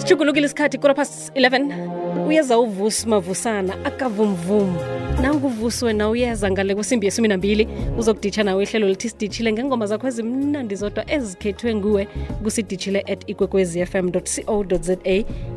sijugulukile isikhathi kura past 11 uyeza uvusi mavusana akavumvum nanguvusi wena uyeza ngale kwesimbi yesumi nambili uzokuditsha nawe ihlelo lithi siditshile ngengoma zakho ezimnandi zodwa ezikhethwe nguwe kusiditshile at ikwekwezi fm co za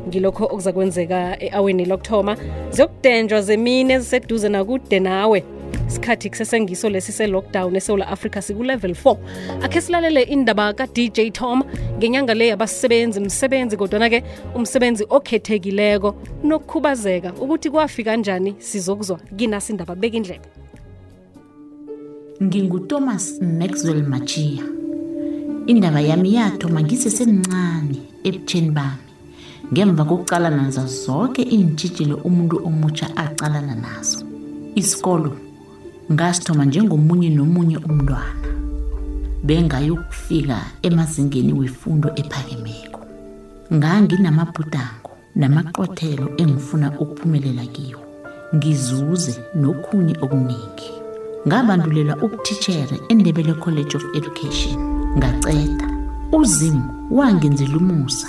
ngilokho okuza kwenzeka e-aweni lokuthoma ziyokudenjwa zemini eziseduze nakude nawe. Isikhathi kusesengiso lesi se-lockdown esewula africa siku-level 4 akhe silalele indaba ka-dj tom ngenyanga le yabasebenzi msebenzi kodwana-ke umsebenzi okhethekileko nokukhubazeka ukuthi kwafika njani sizokuzwa kinasi indaba. Beka indlebe. nginguThomas Maxwell Machia indaba yami yathoma ngisesemncane ebutsheni bami. Ngemva kokucalana nazo zonke iintshijilo umuntu omutsha aqalana nazo isikolo ngasithoma njengomunye nomunye umntwana bengayokufika emazingeni wefundo ephakemeko. Nganginamabhudango namaqothelo engifuna ukuphumelela kiwo. Ngizuze nokhunye okuningi. Ngabandulela ubuthitshere endebele college of education. Ngaceda. Uzimu wangenzela umusa.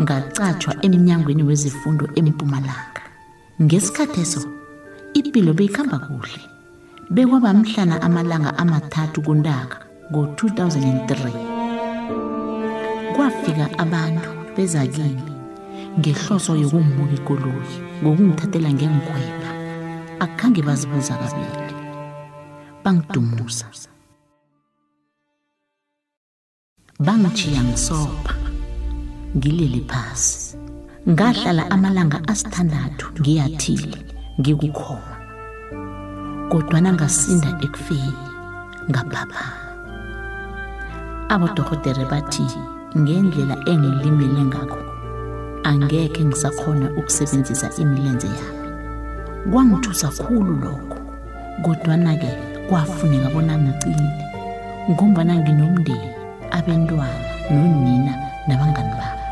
Ngacatshwa emnyangweni wezifundo empumalanga. Ngesikhathi eso impilo beyikhamba kuhle. Bekwaba mhlana amalanga amathathu kuntaka ngo-2003 kwafika abantu beza kimi ngehloso yokungibuka ikoloyi ngokungithathela ngengikhwela akhange bazibuza kabili. Bangidumuza. Bangichiya ngisopha. Ngilele phasi. Ngahlala amalanga asithandathu ngiyathile ngikukhona kodwana ngasinda ekufeni ngaphaphama abodokotere bathi ngendlela engilimele ngakho angekhe ngisakhona ukusebenzisa imilenze yami. Kwangithusa khulu lokho kodwana-ke kwafuneka bona ngicile ngombana nginomndeni abentwana nonina nabangani bami.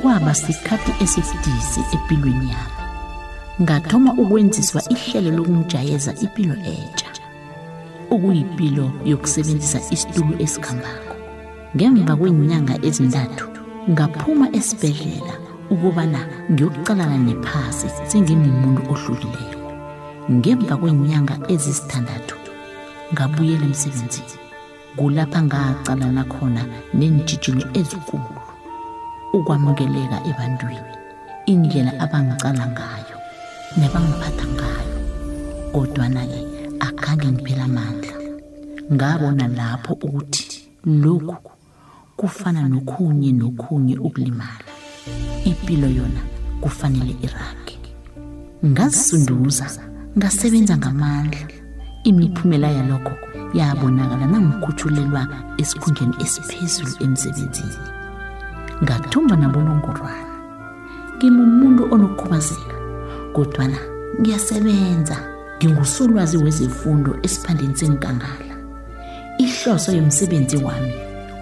Kwaba sikhathi esidisi empilweni yami. Ngathoma ukwenziswa ihlelo lokungijayeza impilo entsha okuyipilo yokusebenzisa isitulo esikhambako. Ngemva kweenyanga ezintathu ngaphuma esibhedlela ukubana ngiyokucalana nephasi sengimumuntu ohlulileko ngemva kweenyanga ezisithandathu ngabuyela emsebenzini. Kulapha ngacalana khona neentshijilo ezikulu ukwamukeleka ebantwini indlela abangicala ngayo. Nebangiphatha ngayo kodwana-ke akhange ngiphela amandla. Ngabona lapho ukuthi lokhu kufana nokhunye nokhunye ukulimala. Impilo yona kufanele irage. Ngazisunduza ngasebenza ngamandla. Imiphumela yalokho yabonakala nangikhutshulelwa esikhundleni esiphezulu emsebenzini. Ngathumba nabonongorwana. Ngimumuntu onokukhubazeka. Kodwana ngiyasebenza. Ngingusolwazi wezifundo esiphandeni senkangala. Ihloso yomsebenzi wami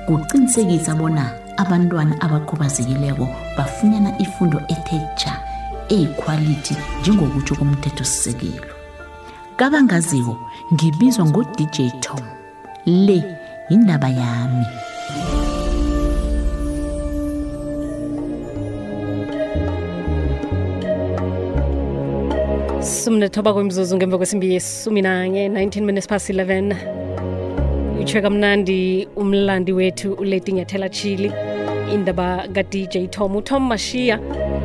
kuqinisekisa bona abantwana abakhubazekileko bafunyana ifundo ethe tsha eyikhwalithi njengokutsho komthethosisekelo. Kabangaziko ngibizwa ngo-dj tom. Le yindaba yami. Sumnethoba kwemzuzu ngemva kwesimbi yesumi nanye 19 minutes past 11 utshe kamnandi umlandi wethu uleti nyathela chili indaba ka-dj tom. Utom mashiya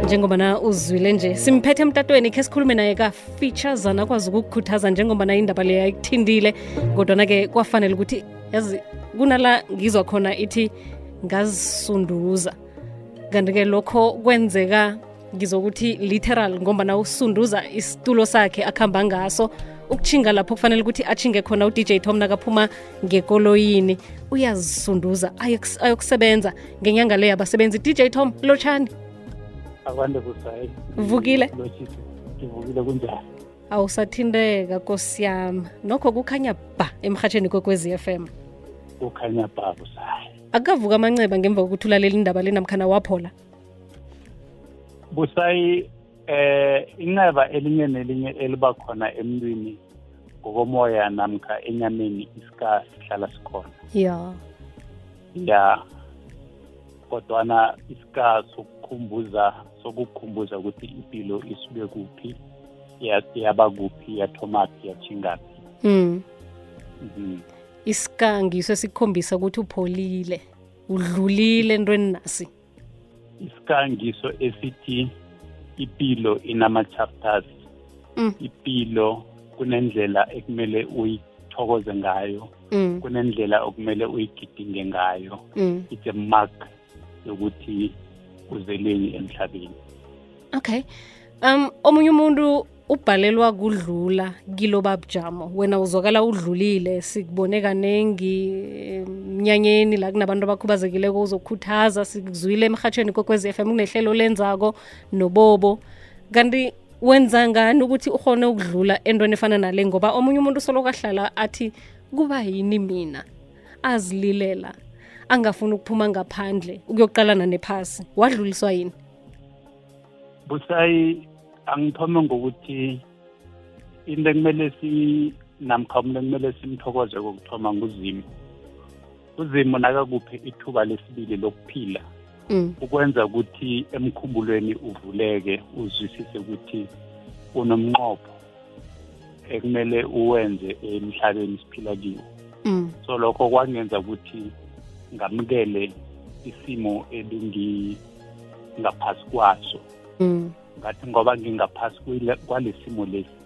njengobana uzwile nje. Simphethe emtatweni khe sikhulume naye kafeaturesana akwazi ukukukhuthaza njengobana indaba leyo ayikuthindile kodwana-ke kwafanele ukuthi yazi kunala ngizwa khona ithi ngazisunduza. Kanti-ke lokho kwenzeka ngizokuthi literal ngombana usunduza isitulo sakhe akuhamba ngaso. Ukuchinga lapho kufanele ukuthi achinge khona udj tom nakaphuma ngekoloyini uyazisunduza ayokusebenza. Ngenyanga leyo abasebenzi dj tom lotshani akwande kusayi vukile? Ngivukile kunjani awusathinteka kosi yami. Nokho kukhanya ba emhatsheni kwekwezi FM kukhanya ba kusayi akukavuka amanceba ngemva kokuthi ulalela indaba lenamkhana waphola busayi eh inceba elinye nelinye eliba khona emntwini ngokomoya namkha enyameni isika sihlala sikhona. Ya. Ya. Kodwana isika sokukhumbuza sokukhumbuza ukuthi impilo isuke kuphi iyaba kuphi yathomaphi yachingaphi mm. Mhm. isikangiso esikhombisa ukuthi upholile udlulile entweni nasi isikhangiso esithi impilo inama-chapters Mm. impilo kunendlela ekumele uyithokoze ngayo mm. kunendlela okumele uyigidinge ngayo Mm. it's a mark yokuthi uzeleni emhlabeni okay um omunye umuntu ubhalelwa kudlula kilobabjamo wena uzwakala udlulile sikubone kaningi emnyanyeni la kunabantu abakhubazekileko uzokhuthaza sikuzwile emhatshweni kokwez f m kunehlelo lenzako nobobo. Kanti wenza ngani ukuthi ukhone ukudlula entweni efana nale? Ngoba omunye umuntu usoloko ahlala athi kuba yini mina? Azililela angafuni ukuphuma ngaphandle ukuyoqalana nephasi. Wadluliswa yini? Busayi angithome ngokuthi into ekumele si namkha umuntu ekumele simthokoze kokuthoma nguzimu uzimu nakakuphi ithuba lesibili lokuphila mm. ukwenza ukuthi emkhumbulweni uvuleke uzwisise ukuthi unomnqopho ekumele uwenze emhlabeni siphila kiwo Mm. so lokho kwangenza ukuthi ngamukele isimo ebingingaphasi kwaso Mm. Ngathi ngoba ngingaphasi kwale kwalesimo lesi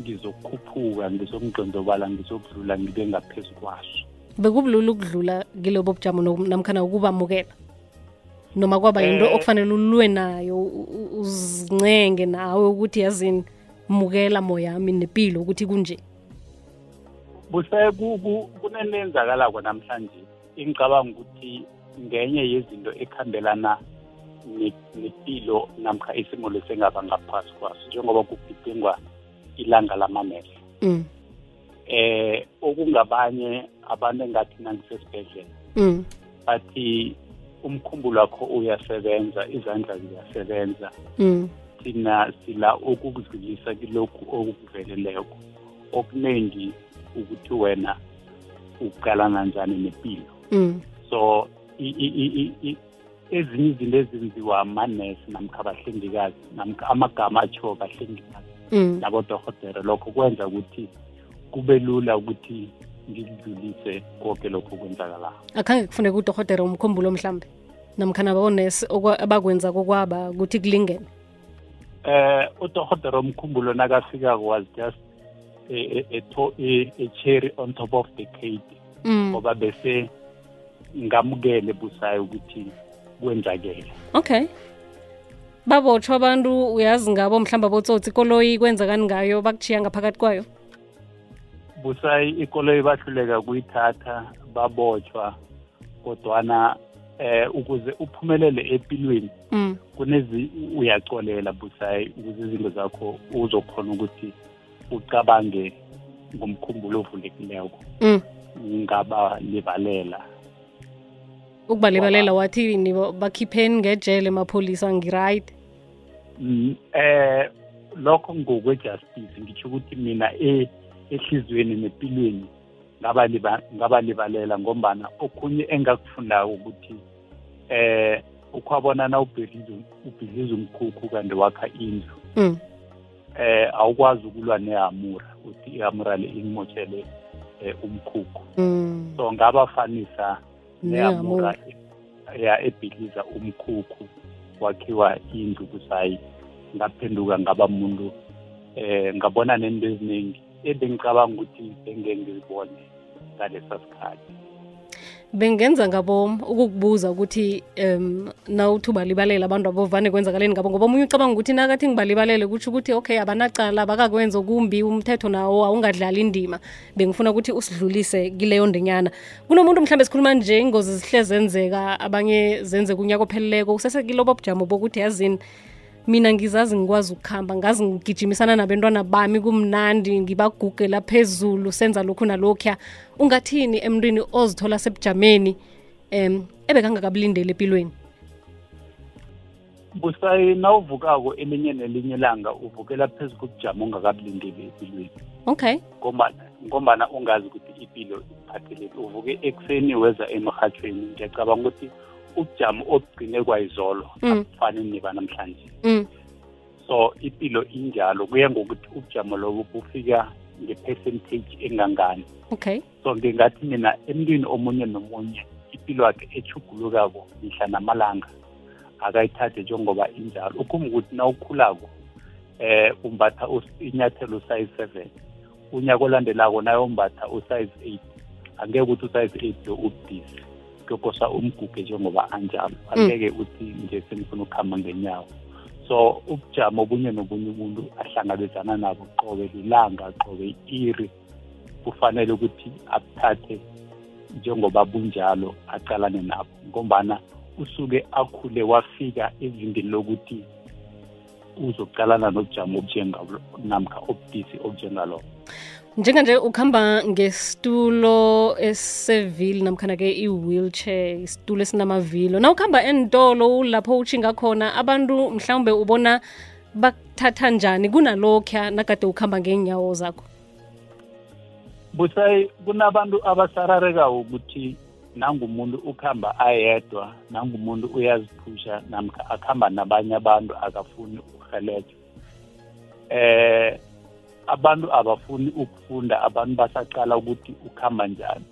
ngizokhuphuka ngizokungqondobala ngizokudlula ngibe ngaphezu kwaso. Bekubulula ukudlula kilobo bujamo namkhana ukubamukela. Noma kwaba yinto Eh. okufanele ulwe nayo uzincenge nawe ukuthi yazini mukela moyami nepilo ukuthi kunje. Buse kunento enzakalako namhlanje engicabanga ukuthi ngenye yezinto ekhambelana nepilo namkha isimo lesengaba ngaphasi kwaso njengoba kugidingwa ilanga lamamehlo mm. eh okungabanye abantu engathi nangisesibhedlela Mm. bathi umkhumbulo wakho uyasebenza izandla ziyasebenza Mm. thina sila ukukudlulisa kilokhu okukuveleleko okuningi ukuthi wena uqalana njani nempilo Mm. so i- i- i- i- i- ezinye izinto ezenziwa amanesi namkha abahlengikazi namkha amagama atshiwo bahlengikazi Mm. nabodorhotere lokho kwenza ukuthi kube lula ukuthi ngikudlulise konke lokho kwenzakalayo akhange kufuneka udohotere umkhumbulo mhlambe namkhana bonesi abakwenza kokwaba ukuthi kulingene eh udorhotere omkhumbulo nakafika was just a, a, a, a, cherry on top of the cake mm. ngoba bese ngamukele busayo ukuthi kwenzakele. Okay. Babotshwa abantu uyazi ngabo mhlawumbe abotsotsi ikoloyi kwenzakani ngayo? Bakuchiya ngaphakathi kwayo? Busayi ikoloyi bahluleka kuyithatha babotshwa kodwana eh ukuze uphumelele empilweni mm. kunezi uyacolela busayi ukuze izinto zakho uzokhona ukuthi ucabange ngomkhumbulo ovulekileko. Mm. ngabalibalela ukubalibalela wathini Ba- bakhipheni ngejele mapholisa ngiright Mm, eh lokho ngokwe-justice ngitsho ukuthi mina e- ehliziyweni nempilweni ngabaliba- ngabalibalela ngombana okhunye engakufundako ukuthi eh ukhwabona na ubhidliza ubhidliza umkhukhu kanti wakha indlu mm. eh awukwazi ukulwa nehamura uthi ihamura le ingimotshele eh, umkhukhu Mm. so ngabafanisa nehamura ya ebhidliza umkhukhu wakhiwa indlu kusayi ngaphenduka ngaba muntu eh ngabona nento eziningi ebengicabanga ukuthi bengeke ngizibone ngalesa sikhathi. Bengenza ngabom ukukubuza ukuthi um nawuthi ubalibalela abantu abovane kwenzakaleni ngabo ngoba omunye ucabanga ukuthi nakathi ngibalibalele kutsho ukuthi okay abanacala abakakwenza okumbi umthetho nawo awungadlali indima bengifuna ukuthi usidlulise kileyo ndenyana. Kunomuntu mhlawumbe sikhuluma nje ingozi zihle zenzeka abanye zenzeka unyaka opheleleko usesekilobo bujamo bokuthi yazini mina ngizazi ngikwazi ukuhamba ngazi ngigijimisana nabantwana bami kumnandi ngibagugela phezulu senza lokhu nalokhuya. Ungathini emntwini ozithola sebujameni um ebekangakakulindeli empilweni? Busayi nawuvukako elinye nelinye langa uvukela phezu kokujama ongakakulindeli empilweni. Okay. Ngombana ngombana ungazi ukuthi ipilo iphatheleki uvuke ekuseni weza emrhatshweni ngiyacabanga ukuthi ubujamo obugcine kwayizolo Mm. abufani neba namhlanje. Mm. so impilo injalo kuya ngokuthi ubujamo lobo bufika nge-percentage engangani. Okay. So ngingathi mina emntwini omunye nomunye impilo yakhe echugulukako mihla namalanga akayithathe njengoba injalo. Ukhumba ukuthi na ukhulako eh umbatha inyathelo usize seven unyaka olandelako naye umbatha usize eight angeke ukuthi usize eight lo ubudisi kuyokosa umguge njengoba anjalo. Angeke uthi nje senifuna ukuhamba ngenyawo. So ubujamo obunye nobunye umuntu ahlangabezana nabo qobe lilanga qobe iri kufanele ukuthi abuthathe njengoba bunjalo aqalane nabo. Ngombana usuke akhule wafika ezingeni lokuthi uzoqalana nobujamo obujengalo namkha obudisi obujengalo njenganje ukuhamba ngesitulo esevili namkhana-ke i-wheelchair isitulo esinamavilo. Na ukuhamba entolo lapho utshinga khona abantu mhlawumbe ubona bakuthatha njani? Kunalokhuya nagade ukuhamba ngeenyawo zakho? Busayi kunabantu abasarareka ukuthi nangumuntu ukuhamba ayedwa nangumuntu uyaziphusha namkha akuhamba nabanye abantu akafuni ukurhelejwa. Eh abantu abafuni ukufunda abantu basaqala ukuthi ukuhamba njani.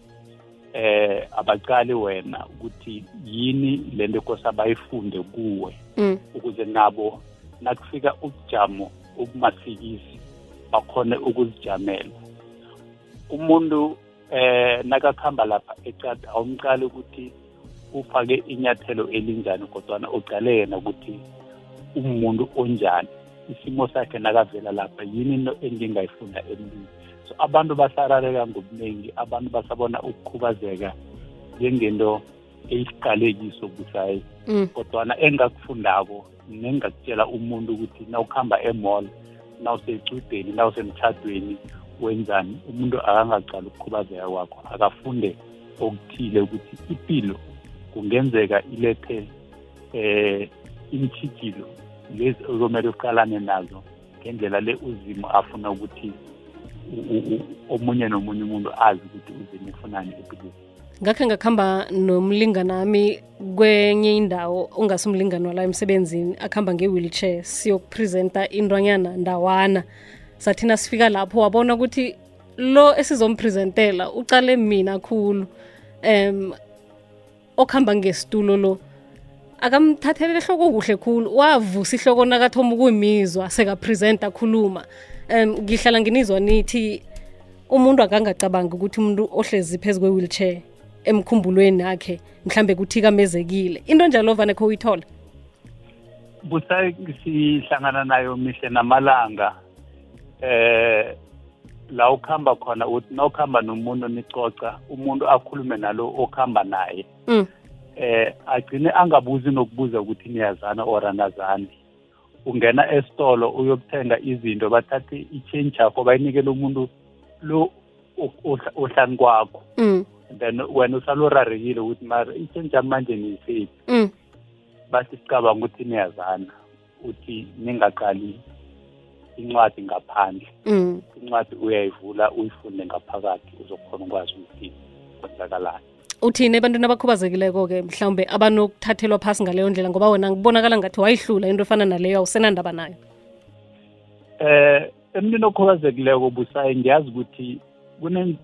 Eh abaqali wena ukuthi yini lento kosa bayifunde kuwe mm. ukuze nabo nakufika ubujamo ukumasikisi bakhone ukuzijamela. Umuntu eh nakakhamba lapha ecada awumqali ukuthi ufake inyathelo elinjani kodwana uqale yena ukuthi umuntu onjani isimo sakhe nakavela lapha yini engingayifunda emntwini so abantu basarareka ngobuningi abantu basabona ukukhubazeka njengento eyisiqalekiso busayi Mm. kodwana engakufundako nengakutshela umuntu ukuthi nawukuhamba emall nawusecudeni nawusemtshadweni wenzani umuntu akangaqali ukukhubazeka kwakho akafunde okuthile ukuthi impilo kungenzeka ilethe eh imtshijilo lezi ozomele uqalane nazo ngendlela le uzimo afuna ukuthi omunye nomunye umuntu azi ukuthi uzimo ufunani empilweni ngakhe ngakuhamba nomlinganami kwenye indawo ungasumlingani wala emsebenzini akuhamba nge-wheelchair siyokupresenta intwanyana ndawana. Sathina sifika lapho wabona ukuthi lo esizompresentela ucale mina khulu um okuhamba ngesitulo lo akamthathelele ehloko kuhle khulu. Wavusa ihloko nakathoma ukuyimizwa sekapresenta akhuluma um ngihlala nginizwa nithi umuntu akangacabangi ukuthi umuntu ohlezi phezu kwe-wheelchair emkhumbulweni akhe mhlambe kuthikamezekile into njalo vane kho uyithola busayi sihlangana nayo mihle namalanga eh la ukuhamba khona uthi na ukuhamba nomuntu nicoca umuntu akhulume nalo okuhamba naye. Mm. Eh agcine angabuzi nokubuza ukuthi niyazana or anazani ungena esitolo uyokuthenga izinto bathathe i-change yakho bayinikele umuntu lo o- ohla- ohlani kwakho Mm. then wena usalorarekile ukuthi mara i-change yami manje niyisephi Mm. bathi sicabanga ukuthi niyazana uthi ningaqali incwadi ngaphandle Mm. incwadi uyayivula uyifunde ngaphakathi uzokhona ukwazi ukuthi kwenzakalani uthini ebantwini abakhubazekileko-ke mhlawumbe abanokuthathelwa phasi ngaleyo ndlela? Ngoba wena ngibonakala ngathi wayihlula into efana naleyo awusenandaba nayo. Eh emntwini okhubazekileko busayi ngiyazi ukuthi kune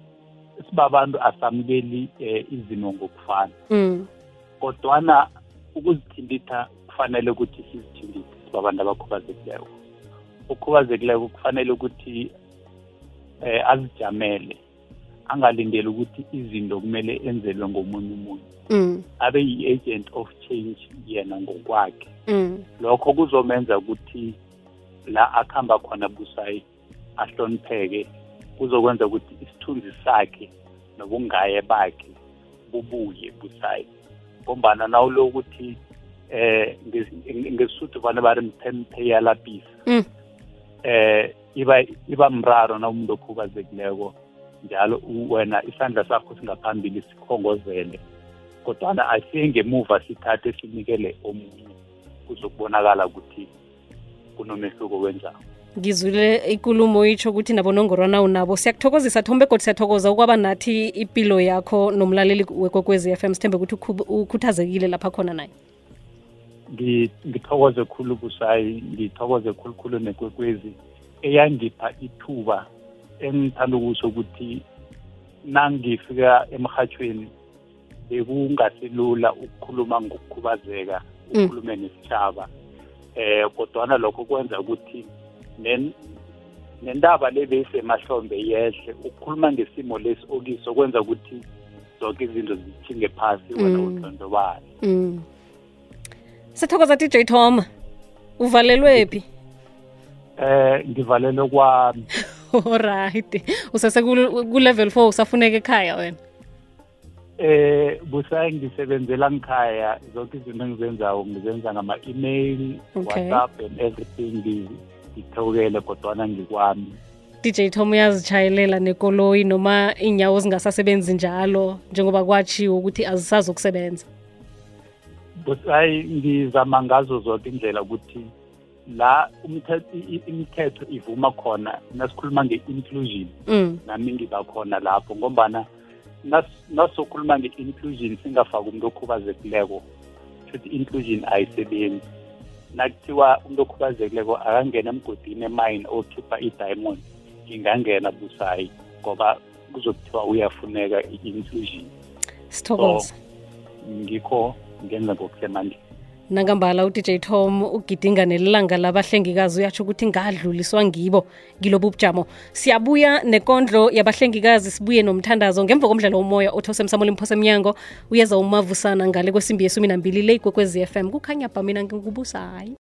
sibabantu asamukeli eh, izimo ngokufana. Mm. kodwana ukuzithinditha kufanele ukuthi sizithindithe sibabantu abakhubazekileko. Okhubazekileko kufanele ukuthi eh azijamele angalindeli ukuthi izinto kumele enzelwe ngomunye umuntu Mm. abe yi-agent of change yena ngokwakhe Mm. lokho kuzomenza ukuthi la akuhamba khona busayi ahlonipheke kuzokwenza ukuthi isithunzi sakhe nobungaye bakhe bubuye busayi ngombana nawulokuthi eh ngesuthu bana bari mphemphe yalapisa Mm. eh iba iba mraro na umuntu okhubazekileko njalo wena isandla sakho singaphambili sikhongozele. Kodwana asiye ngemuva sithathe sinikele omunye kuzokubonakala ukuthi kunomehluko wenzayo ngizule ikulumo itsho ukuthi nabonongorwana unabo. Siyakuthokozisa thombe kodwa siyathokoza ukwaba nathi impilo yakho nomlaleli wekwekwezi f m. Sithembe ukuthi ukhu- ukhuthazekile lapha khona naye. Ngi- ngithokoze khulu busayi ngithokoze khulukhulu nekwekwezi. Eyangipha ithuba engithanda ukusho ukuthi nangifika emhathweni bekungasilula ukukhuluma ngokukhubazeka Mm. ukhulume nesitshaba eh kodwana lokho kwenza ukuthi nen- nendaba le beyisemahlombe yehle ukukhuluma ngesimo lesi okiso kwenza ukuthi zonke izinto zithinge phasi wena Mm. udlondlobale mm. sithokoza dj tom uvalelwe phi eh ngivalelwe kwami alright useseku-level 4 usafuneka ekhaya wena? Eh busayi ngisebenzela ngikhaya zonke izinto engizenzayo ngizenza ngama-email Okay. whatsapp and everything ngi- ngithokele kodwana ngikwami. Dj tom uyazitshayelela nekoloyi noma iy'nyawo zingasasebenzi njalo njengoba kwatshiwo ukuthi azisazokusebenza busayi ngizama ngazo zonke indlela ukuthi la imithetho ivuma khona nasikhuluma nge-inclusion. Mm. nami ngiba khona lapho ngombana nas- nasokhuluma nge-inclusion singafaki umuntu okhubazekileko futhi inclusion ayisebenzi. Nakuthiwa umuntu okhubazekileko akangena emgodini emine okhipha i-diamond ngingangena busayi ngoba kuzokuthiwa uyafuneka i-inclusion. Sithokoza ngikho ngenza ngokusemandleni nangambala udj tom ugidinga nelilanga labahlengikazi uyatsho ukuthi ngadluliswa ngibo kilobu ubujamo. Siyabuya nekondlo yabahlengikazi sibuye nomthandazo ngemva komdlalo womoya othose msamoli mphosa emnyango uyeza umavusana ngale kwesimbi yesumi nambili le f m. Kukhanya bha mina ngingubusayi